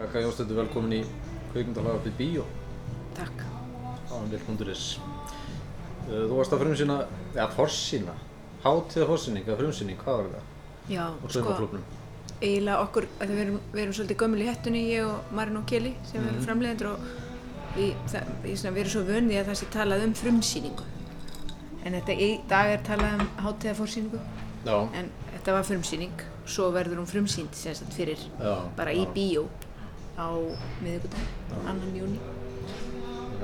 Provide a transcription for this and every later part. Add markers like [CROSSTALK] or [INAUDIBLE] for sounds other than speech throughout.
Gaka Jónsdóttir, velkomin í kveikmyndalaga fyrir bíó Takk. á Emil.is Uh, Þú varst að frumsýna, eða forsýna, hátíða forsýning eða frumsýning, hvað var það? Já, sko, eiginlega okkur, við erum, við erum svolítið gömul í hettunni, ég og Marin og Keli, sem Mhm. erum framleiðendur og það, í svona, erum svo vöndið að það sé talað um frumsýningu. En þetta í dag er talað um hátíða forsýningu, Já, en þetta var frumsýning, svo verður hún frumsýnd sem sagt fyrir já. bara í bíó á miðvikudag, annan júni.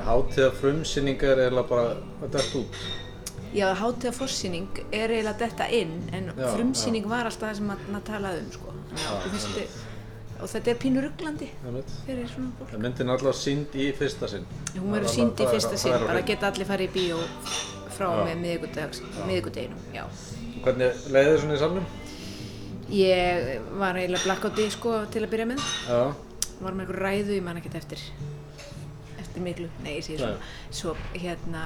Hátíða frumsýning er eiginlega bara dætt út. Já, hátíða forsýning er eiginlega detta inn, en Já, frumsýning var alltaf það sem maður talaði um, sko. Þetta- og þetta er pínu rugglandi fyrir svona fólk. Myndin er alltaf sínd í fyrsta sinn. Hún Það er verður sínd í það fyrsta það sinn, bara geta allir farið í bíó frá Já. með já. Hvernig leiði þið svona í salnum? Ég var eiginlega blackouti sko til að byrja með, Já, var með einhver ræðu, ég man ekkert eftir, eftir miklu, nei ég svona, Nei. svo hérna,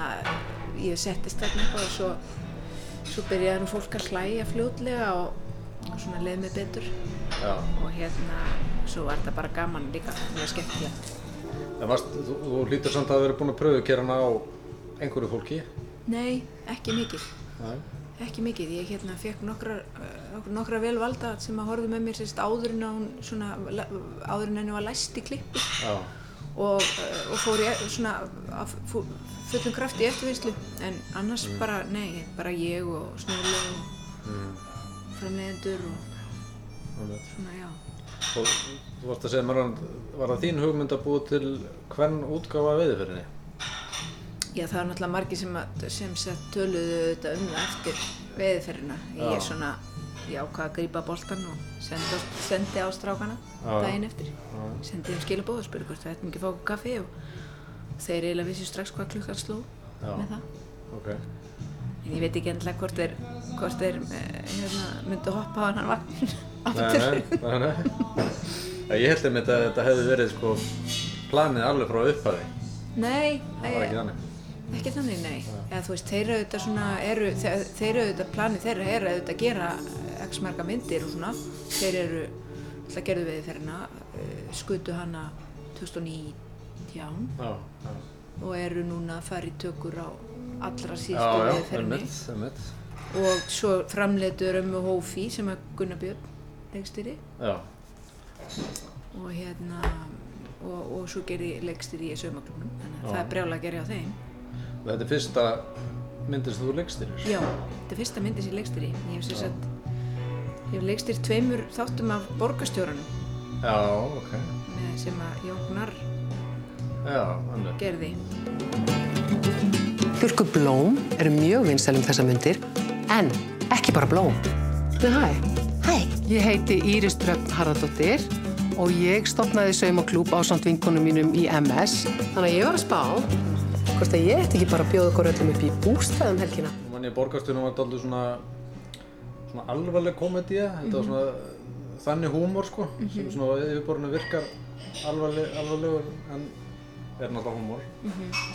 ég settist þarna eitthvað og svo, svo byrjaði nú fólk að hlæja fljótlega og, og svona leið mig betur já. og hérna, svo var þetta bara gaman líka, mjög skemmtilegt. En varst, þú, þú hlýtur samt að vera búin að pröfu kera hana á einhverju fólki? Nei, ekki mikið. Nei. Ekki mikið, ég hérna fekk nokkra, nokkra vel valda sem að horfðu með mér sérst áður en að hún svona, áður en henni var læst í klippi Já, og, eh, og fór ég svona fu- fullum krafti í eftirvinnslu en annars bara, nei, bara ég og Snjóli og mm. framleiðendur og einmitt. svona, já. Og þú varst að segja að var það þín hugmynd að búa til hvern útgáfa af veiðiferinni? Já, það var náttúrulega margir sem, að, sem sett töluðu þetta um það eftir veðiferðina. Ég er svona, ég ákvað að grípa boltan og sendi sendi á strákana daginn eftir. Já. Sendi þeim skilabóð og spurði hvort það ættum ekki að fá okkur kaffi og þeir eiginlega vissu strax hvað klukkan sló Já. með það. Ok. En ég veit ekki endilega hvort þeir, hvort þeir eh, hérna, myndu hoppa á hann vagn [LAUGHS] Nei, aftur. nei, nei, nei. Ég held einmitt að þetta hefði verið sko planið alveg frá upphafi. Nei, Það var ekki þannig. Ekki þannig, nei. Eða þú veist, þeir auðvitað svona, eru, þeir, þeir auðvitað, planið þeirra er auðvitað að gera x marga myndir og svona. Þeir eru, alltaf gerðu við þeirra, uh, skutu hana 2019 Já, já. og eru núna að fara í tökur á allra veðferðinni. einmitt, einmitt. Og svo framleitur Ömmu Hófi sem er Gunnar Björn, leikstýri. Já, Og hérna, og, og svo gerði leikstýri í saumaklubnum. Þannig að það er brjála að gera á þeim. Og þetta er fyrsta myndin sem þú leikstýrir. Já, þetta er fyrsta myndi sem ég leikstýri. Ég hef sér sett, ég hef leikstýrt tveimur þáttum af borgarstjóranum Já, ok. með, sem að einmitt. gerði. Björku blóm eru mjög vinsæl um þessa myndir, en ekki bara blóm. Hæ. Hæ. Ég heiti Íris Dröfn Harðardóttir og ég stopnaði saumaklúb á samt vinkonum mínum í MS. Þannig að ég var að spá, hvort að ég ætti ekki bara að bjóða okkur öllum upp í bústæðum helgina. Nú mann ég borgarstjónum var þetta aldrei svona, svona alvarleg komedía, þetta var svona þannig húmor sko, sem svona yfirborðinu virkar alvarleg, alvarlegur en er náttúrulega húmor.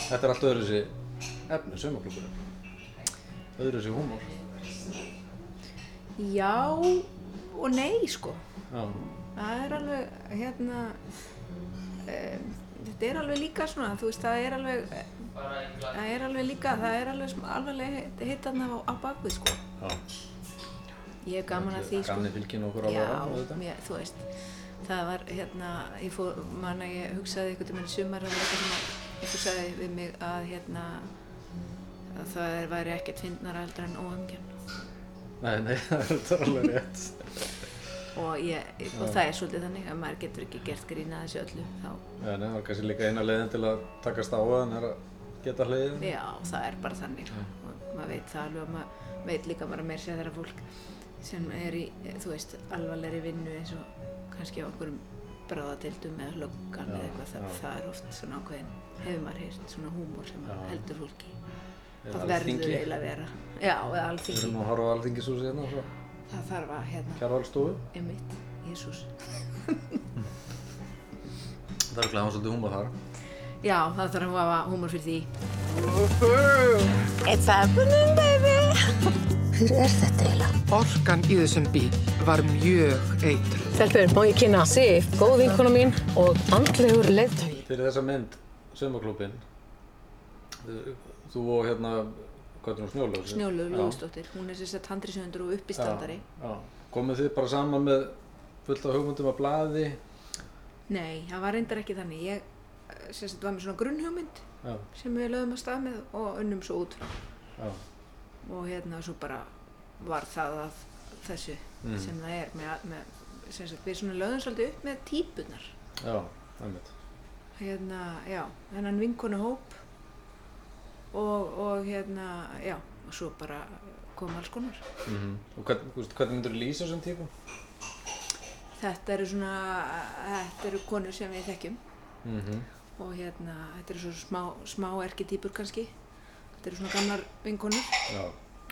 Þetta er allt öðru þessi efni, saumaklubburinn. Öðru þessi húmor. Já og nei sko. Já, Það er alveg, hérna, um, þetta er alveg líka svona, þú veist, það er alveg, það er alveg líka, það er alveg alveg hittarna á, á bakvið sko. já. Ég hef gaman að því sko. Já, mér, þú veist, það var hérna, ég fór, man að ég hugsaði einhvern veginn sumar, það var eitthvað sem að, einhver sagði við mig að hérna, að það er- væri ekkert fyndnara heldur en óhemgjarn. Nei, nei, [LAUGHS] það er alveg rétt. Og, ég, og það er svolítið þannig að maður getur ekki gert grína þessu öllu, þá, Já, nei, það er kannski líka eina leiðin til að takast á það en er að geta hliðin. já, það er bara þannig. Maður veit það alveg og maður veit líka bara meir sér þeirra fólk sem er í, þú veist, alvarlegri vinnu eins og kannski á einhverjum bráðadeildum eða löggan eða eitthvað, það, það er oft svona ákveðin, hefur maður heyrt, svona húmor sem Já. heldur fólki. Það verður eiginlega að vera. Já, eða Við alþingi. erum að horfa á alþingishúsi hérna og svo Það þarf að, hérna, kjærvalstofu. einmitt, Jésús. Það er glæðan svolítið húmor þar. Já, það þarf að hafa húmor fyrir því. It's happening, baby. Hver er þetta eiginlega? Orkan í þessum bíl var mjög eitru. Stelpur, má ég kynna Sif, góð vinkona mín og andlegur leiðtögi. Fyrir þessa mynd, Saumaklúbin, þú og hérna, hvað er það, Snjólaug? Snjólaug Lúðsdóttir, hún er sérstætt handrisöndur og uppistandari. Já, já. Komið þið bara saman með fullt af hugmyndum að blaði? Nei, það var reyndar ekki þannig. Ég sérstætt var með svona grunnhugmynd Já, sem við lögum að stað með og unnum svo út frá. já, Og hérna svo bara var það að þessu Mhm. sem það er með, með sem sagt, við svona lögum svolítið upp með típunar. já, einmitt. Hérna, já, þennan vinkonu hóp og, og hérna, já, og svo bara kom alls konar. Mm Og hvern, þú veist, hvernig myndur þú lýsa þessum típum? Þetta eru svona, þetta eru konur sem við þekkjum Mm og hérna, þetta eru svona smá, smá erketýpur kannski. Þetta eru svona gamlar vinkonur. Já,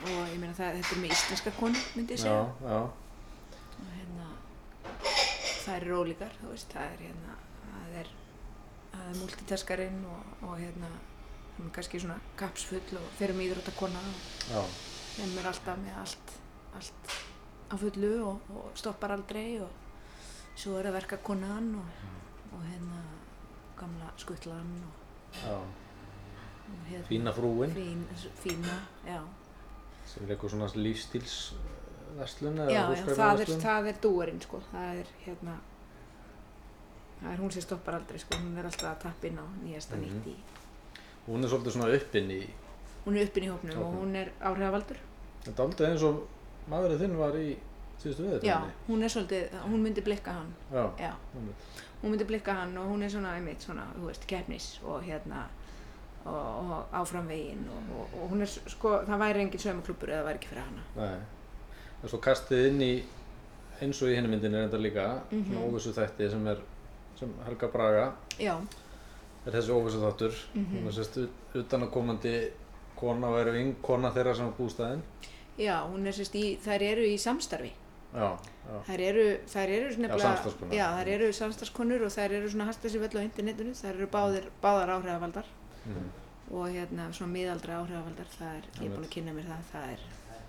og ég meina það, þetta er með íslenskar konur, myndi ég segja. já, Og hérna, það eru ólíkar, þú veist, það er hérna, það er, það er multitaskarinn og, og hérna, hún er kannski svona kapsfull og fyrir með íþróttakona og þeim er alltaf með allt, allt á fullu og, og stoppar aldrei og svo er að verka konan og, og hérna gamla skuttlan og, og hérna Fína frúin, fín, fína, já, sem er eitthvað svona lífstílsverslun eða já, já það, er, það er dúarinn sko, það er hérna það er hún sem stoppar aldrei sko, hún er alltaf að tappa inn á nýjasta Mhm. nýtt í Hún er svolítið svona uppinn í, hún er uppinn í hópnum og hún er áhrifavaldur. Þetta er aldrei eins og maðurinn þinn var í já, hún er svolítið, hún myndi blikka hann Já, já, hún myndi blikka hann og hún er svona einmitt svona, þú veist, keppnis og hérna og, og áfram veginn og, og, og hún er sko, það væri engin saumaklúpur eða það væri ekki fyrir hana Nei. En svo kastið inn í, eins og í henni myndinni er enda líka, Mhm. svona óvissu þætti sem er, sem Helga Braga já, er þessi óvissu þáttur. Mhm. Hún er sérst utanakomandi kona og er vinkona þeirra sem er bústæðin. já, hún er sérst í þær eru í samstarfi þær eru, þær eru eru samstarfskonur og þær eru svona hasta sér vel á internetinu. Þær eru báðir, báðar áhrifavaldar. Mhm. og hérna svona miðaldra áhrifavaldar það er, ég er búin að kynna mér það það er,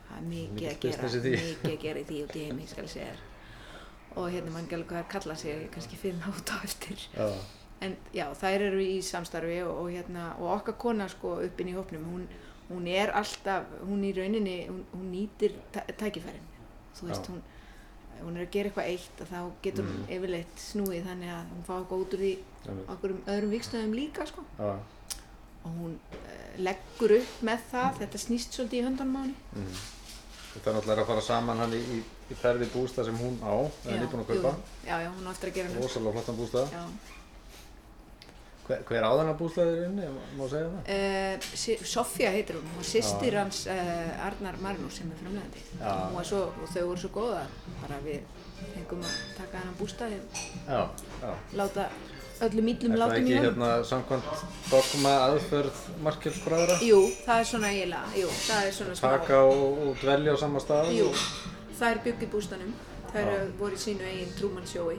það er mikið að gera. því. mikið að gera í því út í heimi skal ég segja þér. Og hérna mann gælu hvað það kalla sig ég kannski fyrir nátt á eftir. Já, en já, þær eru í samstarfi og, og hérna, og okkar kona sko uppinn í hópnum, hún, hún er alltaf hún í rauninni, hún, hún nýtir tæ- tækifærin, þú veist Já. hún hún er að gera eitthvað eitt og þá getur hún yfirleitt snúið þannig að hún fá eitthvað út úr því okkur um öðrum vikstöðum líka sko Já, og hún uh, leggur upp með það þetta snýst svolítið í höndunum á henni mhm. Þetta er náttúrulega að fara saman hann í, í, í ferði bústað sem hún á, eða er nýbúin að jú, kaupa. já, já, hún á eftir að gera hann Rosalega flottan bústað. já. Hver, hver á þennan bústaðir inni, má segja það? Uh, Sofía heitir hún og sýstir hans uh, Arnar Marinús sem er framlegandi og, svo, og þau voru svo góða bara við fengum að taka hennan bústaði Já, já. láta öllum íllum Er það ekki hérna samkvæmt dogma aðferð markelsbræðra? Jú, það er svona eiginlega, jú, það er svona smá Taka og, og dvelja á sama stað? Jú, þær bygg í bústanum þær Já. voru í sínu eigin Truman sjói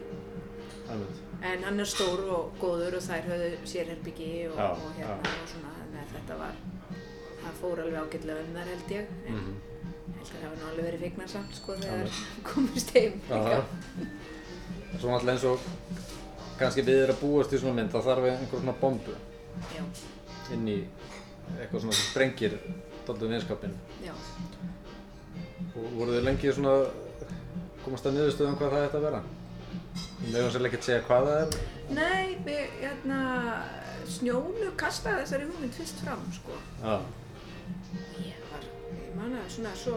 Einmitt. En hann er stór og góður og þær höfðu sérherbyggi og, og hérna og svona þannig að þetta var það fór alveg ágætlega um þar held ég en Mhm. ég held að það hafa nú alveg verið feiknar samt sko þegar [LAUGHS] komist heim líka. Já. Svo náttúrulega eins og kannski við erum að búast í svona mynd, þá þarf einhver svona bombu Já, inn í eitthvað svona sem sprengir doldum vinskapinn. já. Og voru þið lengi svona komast að niðurstöðum hvað það ætti að vera? Við meðum sér ekki að segja hvað það er. Nei, við, hérna, Snjólu kastaði þessari hugmynd fyrst fram, sko. Já, Ég var, ég man að svona svo,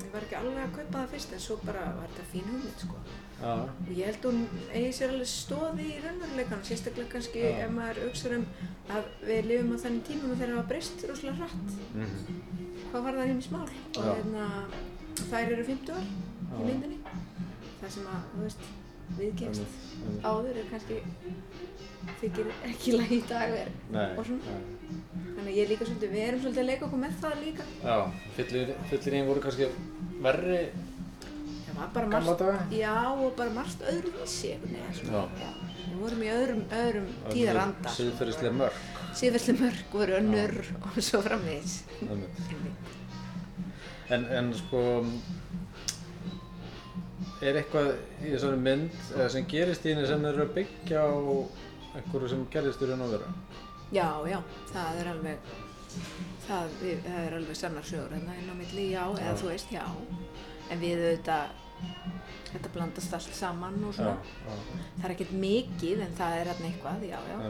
ég var ekki alveg að kaupa það fyrst, en svo bara var þetta fín hugmynd, sko. já, Og ég held hún eigi sér alveg stóði í raunveruleikanum, sérstaklega kannski Já. ef maður auksar um að við lifum á þennig tímum og þeir hafa breyst rosalega hratt. mhm, Hvað var það hinn í smál? Og hérna, þær eru 50 ár í myndinni. Það sem að, þú veist, einmitt. áður er kannski þykir ekki lægi í dag er, og svona. nei. Þannig að ég líka svolítið, við erum svolítið að leika okkur með það líka. Já, fyllir, fyllir í voru kannski verri Gamla daga? já og bara margt öðruvísi. Já. Já. Við vorum í öðrum, öðrum tíðaranda. Siðferðislega mörg. Síðverslu mörg voru önnur og svo framvegis. En, en sko, er eitthvað í þessari mynd sem gerist í henni sem þeir eru að byggja á einhverju sem gerist í raun og vera? Já, já, það er alveg, það, við, það er alveg sannar sögur hérna inn á milli, já, eða þú veist, já. En við auðvitað, þetta blandast allt saman og svona. já. Það er ekkert mikið en það er hérna eitthvað, já, já.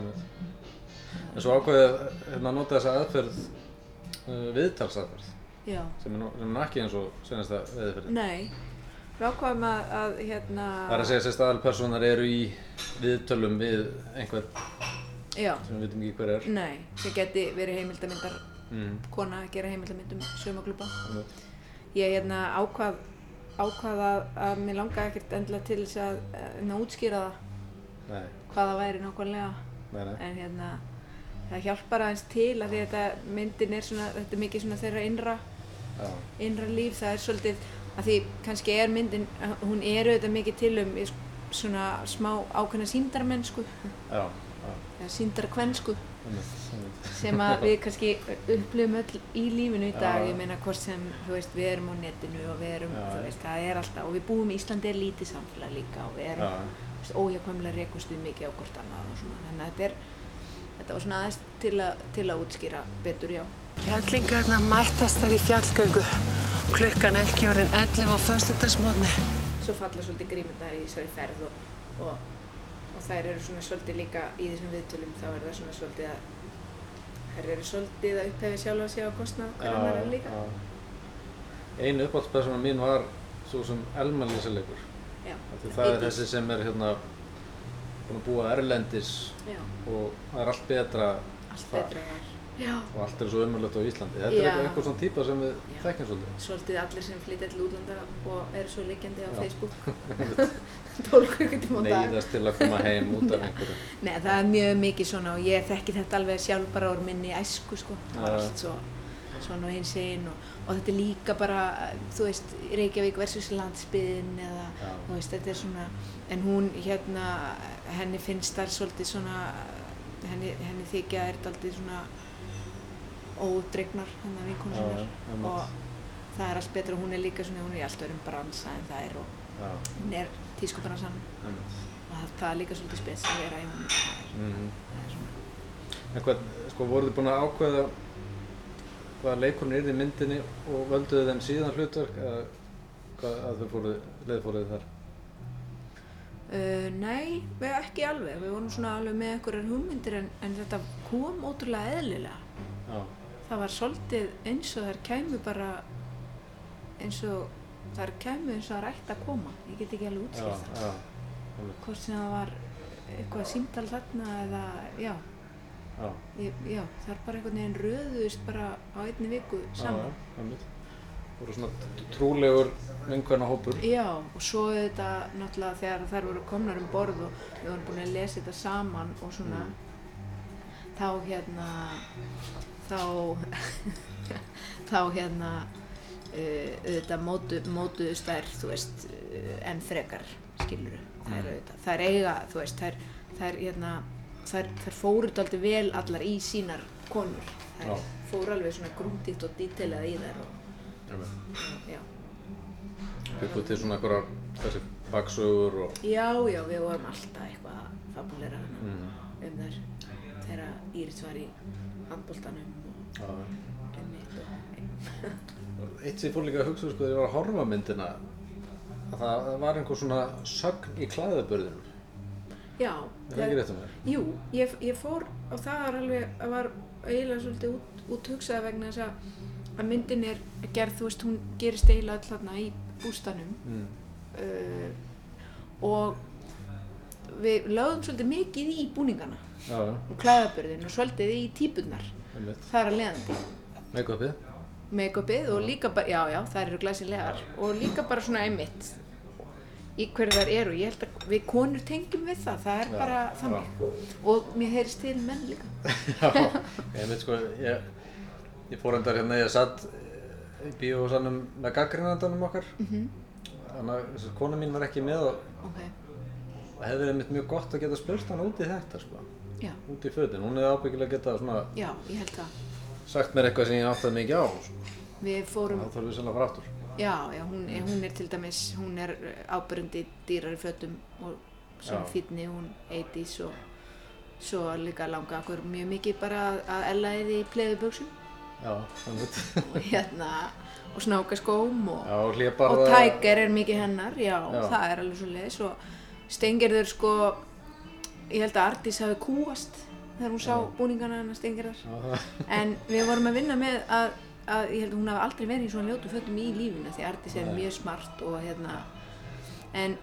En svo ákveðið hérna að nota þessa aðferð, uh, viðtalsaðferð, Já, sem er, er ekki eins og senast að veðurferðin. nei, við ákvaðum að, að hérna, Það er að segja að aðalpersonar eru í viðtölum við einhvern já, sem við vitum ekki hver er. nei, sem geti verið heimildamindar Mm. kona að gera heimildamindum einmitt. Ég hérna ákvað, ákvað að, að mér langaði ekkert endilega til þess að, að útskýra það Nei, hvað það væri nákvæmlega nei, nei. en hérna það hjálpar aðeins til að því að þetta myndin er svona, þetta er mikið svona þeirra innra, Já, innra líf, það er svolítið að því kannski er myndin, hún er auðvitað mikið til um í svona smá ákveðna síndarmennsku já, já, eða síndarkvennsku sem að við kannski upplifum öll í lífinu í dag, Já. ég meina hvort sem þú veist, við erum á netinu og við erum, Já. þú veist, það er alltaf og við búum í Íslandi er lítið samfélag líka og við erum óhjákvæmlega rekust við mikið á hvort annað og svona, þannig að þetta er þetta var svona aðeins til, að- til að útskýra betur, já. Fjallingarna mættast þar í fjallgöngu. Klukkan ekki orðin 11 á föstudagsmótni. Svo falla svolítið grímundar í þessari ferð og, og, og þær eru svona svolítið líka í þessum viðtölum, þá er það svona svolítið að þær eru svolítið að upphefi sjálfa sig á kostnað hverja maður líka. Einu uppáhaldspersona mín var svo sem Elma Lísalegur. Já, Það er þessi sem er hérna búin að búa erlendis Já, og það er allt betra allt þar. betra þar. Já. og allt er svo umhverfilegt á Íslandi. Þetta er Já. eitthvað, eitthvað svona típa sem við Já. þekkjum svolítið. Svolítið allir sem flytja til útlanda og eru svo liggjandi á. Facebook [LAUGHS] [LAUGHS] 12 klukkutíma á dag Neyðast til að koma heim út af [LAUGHS] einhverju. Nei, það er mjög mikið svona og ég þekki þetta alveg sjálf bara úr minni æsku sko það var allt svo svona og hins einn og, og þetta er líka bara þú veist, Reykjavík versus landsbyðin eða þú veist, þetta er svona en hún hérna, henni finnst það svolítið svona henni, henni þykja er þetta aldrei svona ódregnar hennar vinkonu Já, sinnar einmitt. og það er allt betra og hún er líka svona, hún er í allt öðrum bransa en það er og Já, hún er tískubransan og það, það er líka svolítið spes að vera í hún er, Mhm. það er svona En hvað, sko, voruð þið búin að ákveða hvaða leikurinn er í myndinni og völduðu þeim síðan hlutverk hvað að þau fóruð, leiðfóruð þar? Uh, nei, við ekki alveg, við vorum svona alveg með einhverjar hugmyndir en, en þetta kom ótrúlega eðlilega. Já, Það var svolítið eins og þær kæmu bara eins og þær kæmu eins og þær ætti að koma. Ég get ekki alveg útskilt það. Hvort sem það var eitthvað símtal þarna eða, já, já, ég, já, það er bara einhvern veginn röðust bara á einni viku saman. já, einmitt. Voru svona trúlegur vinkvæna hópur. Já, og svo þetta náttúrulega þegar þær voru komnar um borð og við vorum búin að lesa þetta saman og svona þá hérna þá [LAUGHS] þá hérna uh, auðvitað mótu, mótuðust þær þú veist uh, enn frekar skilur þær Mm. auðvitað þær eiga þú veist þær, þær hérna þær, þær fóru aldrei vel allar í sínar konur þær Já. fóru alveg svona grúndýtt og dítilað í þær og já Bygguð til svona einhverjar, þessi baksögur og... Já, já, við vorum alltaf eitthvað að fabulera hana Mm. um þær þegar Íris var í handbóltanum um Eitt sem ég fór líka að hugsa sko þegar ég var að horfa myndina að það var einhver svona sögn í klæðabörðinum. Já, Er það ekki rétt um mér? Jú, ég, ég fór og það var alveg, það var eiginlega svolítið út, út hugsaða vegna þess að, að myndin er gerð, þú veist, hún gerist eiginlega öll þarna í bústanum Mm. uh, og við lögðum svolítið mikið í búningana Já, og klæðaburðin og svolítið í típunar einmitt. þar að leiðandi. Make-upið. make-upið og líka bara, já, já, þær eru glæsilegar og líka bara svona einmitt í hverju þær eru, ég held að við konur tengjum við það, það er Já, bara þannig og mér heyrist til menn líka [LAUGHS] Já, einmitt sko, ég, ég fór endar hérna, ég satt eh, í bíósanum með gaggrinandanum okkar. Mhm. Þannig að kona mín var ekki með og ok, og hefði verið einmitt mjög gott að geta spurt hann út í þetta sko. Já, Út í fötin. Hún hefði ábyggilega getað svona já, ég held það sagt mér eitthvað sem ég áttaði mikið á. Sko. við fórum Það þarf við sérlega að fara aftur. Já, já, hún, er- hún er til dæmis, hún er ábyrjandi dýrar í fötum og sem Já. fýtni, hún 80s og svo líka langa okkur mjög mikið bara að- að ella eða í pleðuböksum Já, þannig. og hérna, og snákaskóm og, Já, og og tæker er mikið hennar, já, Já. það er alveg svo leiðis og Steingerður sko, ég held að Artís hafi kúast þegar hún sá búningana hennar Steingerðar Já, það. en við vorum að vinna með að, að ég held að hún hafi aldrei verið í svona ljótu fötum í lífinu því Artís er mjög smart og hérna en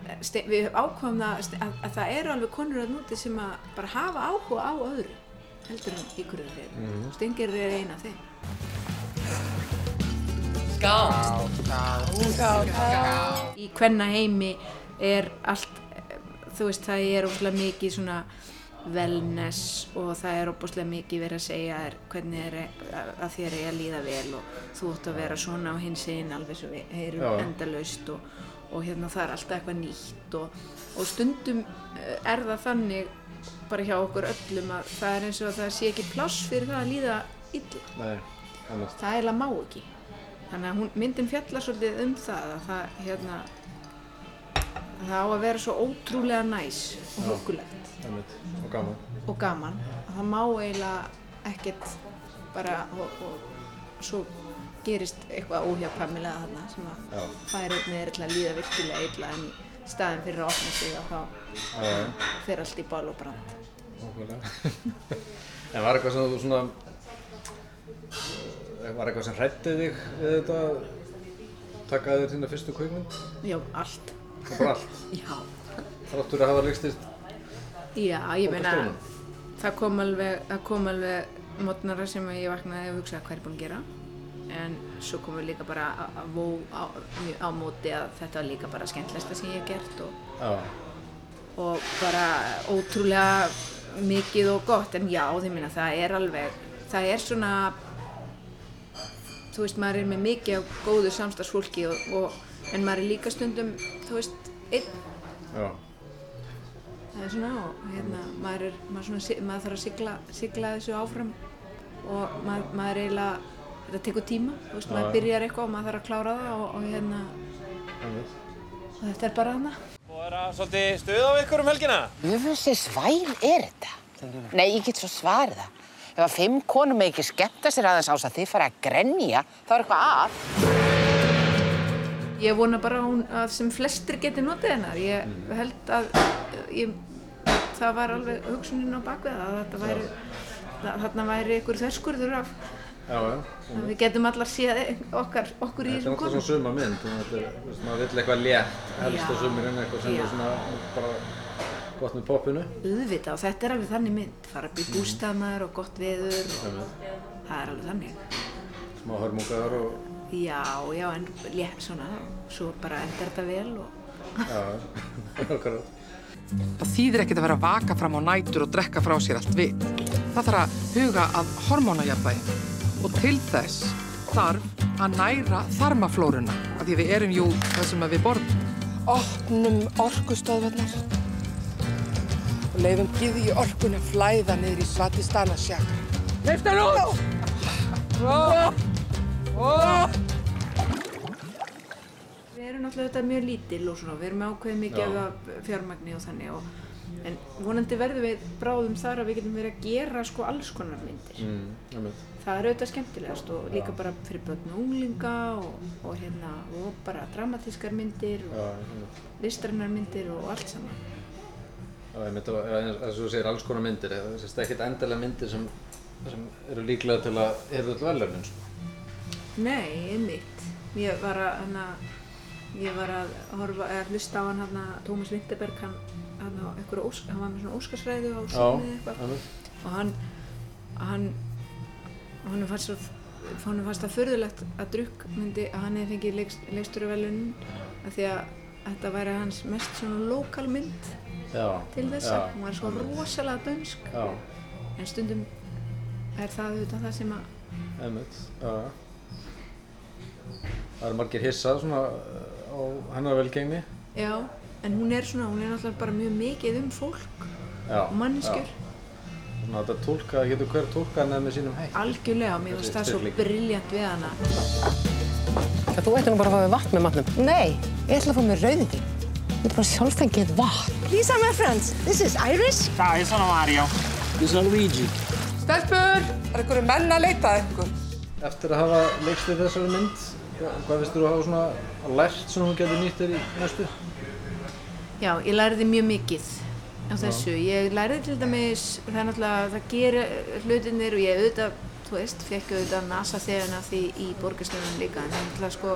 við ákvæmum það að, að, að það eru alveg konur að núti sem að bara hafa áhuga á öðru heldur en ykkur þeir mm -hmm. Stengir er eina af þeim. Í hvenna heimi er allt þú veist það er óslega mikið svona wellness og það er óbúslega mikið verið að segja þér hvernig er að þér er að líða vel og þú ætti að vera svona á hins einn alveg svo við heyrum endalaust og, og hérna það er alltaf eitthvað nýtt og, og stundum eh, er það þannig bara hjá okkur öllum að það er eins og að það sé ekki pláss fyrir það að líða illa. Nei, það eiginlega má ekki. Þannig að hún, myndin fjallar svolítið um það að það hérna það á að vera svo ótrúlega næs og huggulegt Þannig. Og gaman. og gaman. Að það má eiginlega ekkert bara og, og svo gerist eitthvað óhjákvæmilega þarna sem að færi með til að líða virkilega illa en staðin fyrir að opna sig og þá fer allt í bál og brand. [LAUGHS] En var eitthvað sem þú svona, eh, var eitthvað sem hrættið þig við þetta, taka þér þína fyrstu kvikmynd? já, allt Og bara allt. já, Þráttur að hafa leikstist já ég meina það kom alveg, það kom alveg mótnara sem ég vaknaði og hugsaði hvað er búin að gera? En svo komum við líka bara vó á, á móti að þetta var líka bara skemmtilegsta sem ég hef gert og, og bara ótrúlega mikið og gott. En já, því minna það er alveg það er svona þú veist, maður er með mikið af góðu samstagsfólki og, og, en maður er líka stundum, þú veist, einn já, það er svona og hérna, maður, er, maður, svona, maður þarf að sigla, sigla þessu áfram og maður, maður eiginlega, þetta tekur tíma, þú veist, maður byrjar eitthvað og maður þarf að klára það og, og hérna, og þetta er bara hana. Og er það svolítið stuð á ykkur um helgina? Öfusins væl er þetta? Nei, ég get svo svarið það. Ef að fimm konum ekki skemmta sér aðeins ás að þið fara að grenja, þá er eitthvað að. Ég vona bara að, hún, að sem flestir geti notið hennar, ég held að ég, það var alveg hugsunin á bakvið að þetta væri, það, þarna væri ykkur þverskurður af Já, já. að við getum allar séð okkar, okkur í Þetta er þessum alltaf konum. svona suma mynd, þannig að þetta er, maður vill eitthvað létt, helst á Já. sumurinn, eitthvað sem er svona bara gott með poppinu. auðvitað og þetta er alveg þannig mynd fara upp í bústafnar og gott veður og það er alveg þannig Smá hörmungar og, já, já, en létt svona svo bara endar þetta vel og já, [LAUGHS] okkur. Það þýðir ekkert að vera að vaka fram á nætur og drekka frá sér allt vit. Það þarf að huga að hormónajafnvægi og til þess þarf að næra þarmaflóruna af því við erum jú það sem að við borðum. opnum orkustöðvarnar og leifum gyðji orkun að flæða niður í Svatistana sjakra. Leifta nú! Við erum náttúrulega þetta mjög lítil og svona við erum ákveðið mikið af fjármagni og þannig og, en vonandi verðum við bráðum þar að við getum verið að gera sko alls konar myndir Mm, það er auðvitað skemmtilegast og líka bara fyrir börn og unglinga og, og hérna og bara dramatískar myndir og einmitt. listrænar myndir og allt saman Já, einmitt, og eins og þú segir alls konar myndir, það er ekkert endilega myndir sem, sem eru líklega til að öll veljarnin, sko. Nei, einmitt. Ég var að, hana, ég var að horfa, eða hlusta á hann hann Tómas Vinterberg, hann, hann, ósk, hann var með svona óskarsræðu á síðan eitthvað einmitt. og hann, hann, hann fannst, svo, honum fannst það förðulegt að drukk myndi að hann hefði fengið leikst, leikstjóruvelunin af því að þetta væri hans mest svona lokal mynd Já. til þessa. Já, Hún var svo rosalega dönsk Já, en stundum er það auðvitað það sem að einmitt, já. Það eru margir hissað svona uh, á hennar velgengni. Já, en hún er svona, hún er náttúrulega bara mjög mikið um fólk Já. og manneskjur. Svona þetta tólka, getur hver tólkað hennar með sínum hætt. Algjörlega, mér finnst það svo brilljant við hana. Þú ætti nú bara að fá þér vatn með matnum. Nei, ég ætla að fá mér rauðvín. Þetta er bara sjálfstængið vatn. These are my friends. This is Iris. Ciao, io sono Mario. Io sono Luigi. Stelpur, er einhverju menn að leita að ykkur? Eftir að hafa leikst í þessari mynd, hvað finnst þú að hafa svona lært sem þú getur nýtt þér í næstu? Já, ég læriði mjög mikið á þessu. Ég læriði til dæmis, það er náttúrulega, það gerir hlutinir og ég auðvitað, þú veist, fekk auðvitað nasa þegar af því í borgarstöðunum líka, en það er náttúrulega sko,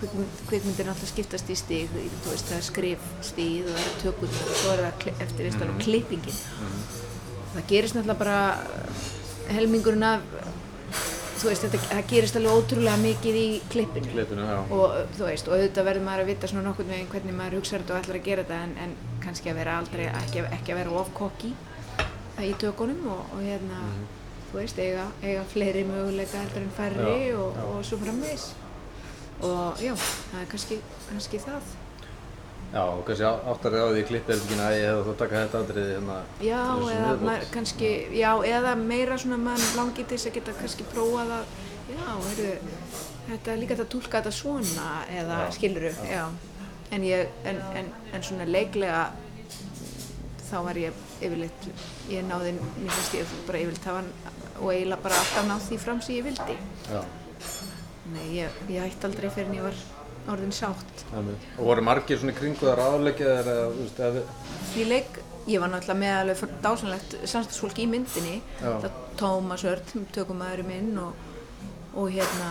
kvikmynd, kvikmyndir náttúrulega skiptast í stíg, þú veist, það er skrifstíð og það er tökur og svo er það eftir eist alveg klippingin. Það gerist náttúrulega bara helmingurinn af, þú veist, þetta, það gerist alveg ótrúlega mikið í klippinu. Klippinu, og þú veist, og auðvitað verður maður að vita svona nokkurn veginn hvernig maður hugsa þetta og ætlar að gera þetta en, en kannski að vera aldrei, ekki, ekki að vera of kokki í tökunum og, og hérna, þú veist, eiga, eiga fleiri möguleika heldur en færri Já, og, já. og svo framvegis. Og já, það er kannski, kannski það Já, og kannski áttar þig á því í klippherbyggina að ég hefði þá taka þetta atriði hérna. Já, eða maður kannski, já, eða meira svona mann langi til þess að geta kannski prófað að, já, heyrðu, þetta er líka hægt að túlka þetta svona, eða Já, skiluru, já. En ég, en, en, en svona leiklega, þá var ég yfirleitt, ég náði, finnst ég bara yfirleitt hafa, og eiginlega bara alltaf náð því fram sem ég vildi. Já, Nei, ég, ég hætti aldrei fyrir en ég var orðin sátt. Og voru margir svona í kringu þar aðleikjaðir eða, þú veist, eða við... Ég leik, ég var náttúrulega með alveg fyrir dásanlegt samstagsfólk í myndinni. Tómas Örn, tökumæðurinn minn og, og hérna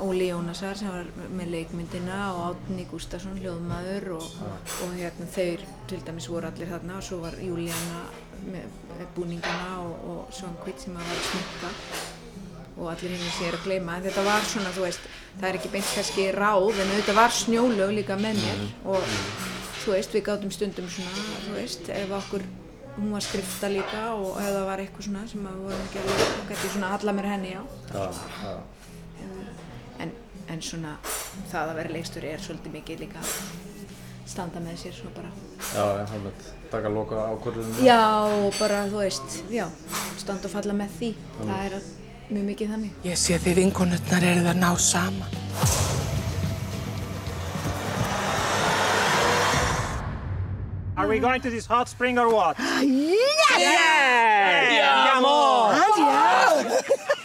Óli Jónasar sem var með leikmyndina og Átni Gustafsson, hljóðmaður og, og hérna þeir til dæmis voru allir þarna og svo var Júlíana með, búningana og, og Svankvít sem að var að smukka og allir hinn sem ég er að gleyma. En þetta var svona, þú veist, það er ekki beint kannski ráð en þetta var snjólög líka með mér. Og þú veist, við gátum stundum svona, þú veist, ef okkur hún var skrifta líka og ef það var eitthvað svona sem að við vorum ekki alveg, þá gæti ég svona halla mér henni á Já, já. en, en svona það að vera leikstjóri er svolítið mikið líka að standa með sér svona bara. Já, já, einmitt. Taka loka ákvörðunum. já, bara, þú veist, já standa og falla með því, það er mjög mikið þannig. Ég sé að þið vinkonutnar eru það ná sama. Are we going to this hot spring or what? Ah, yes! Yes! yes! yes! yes!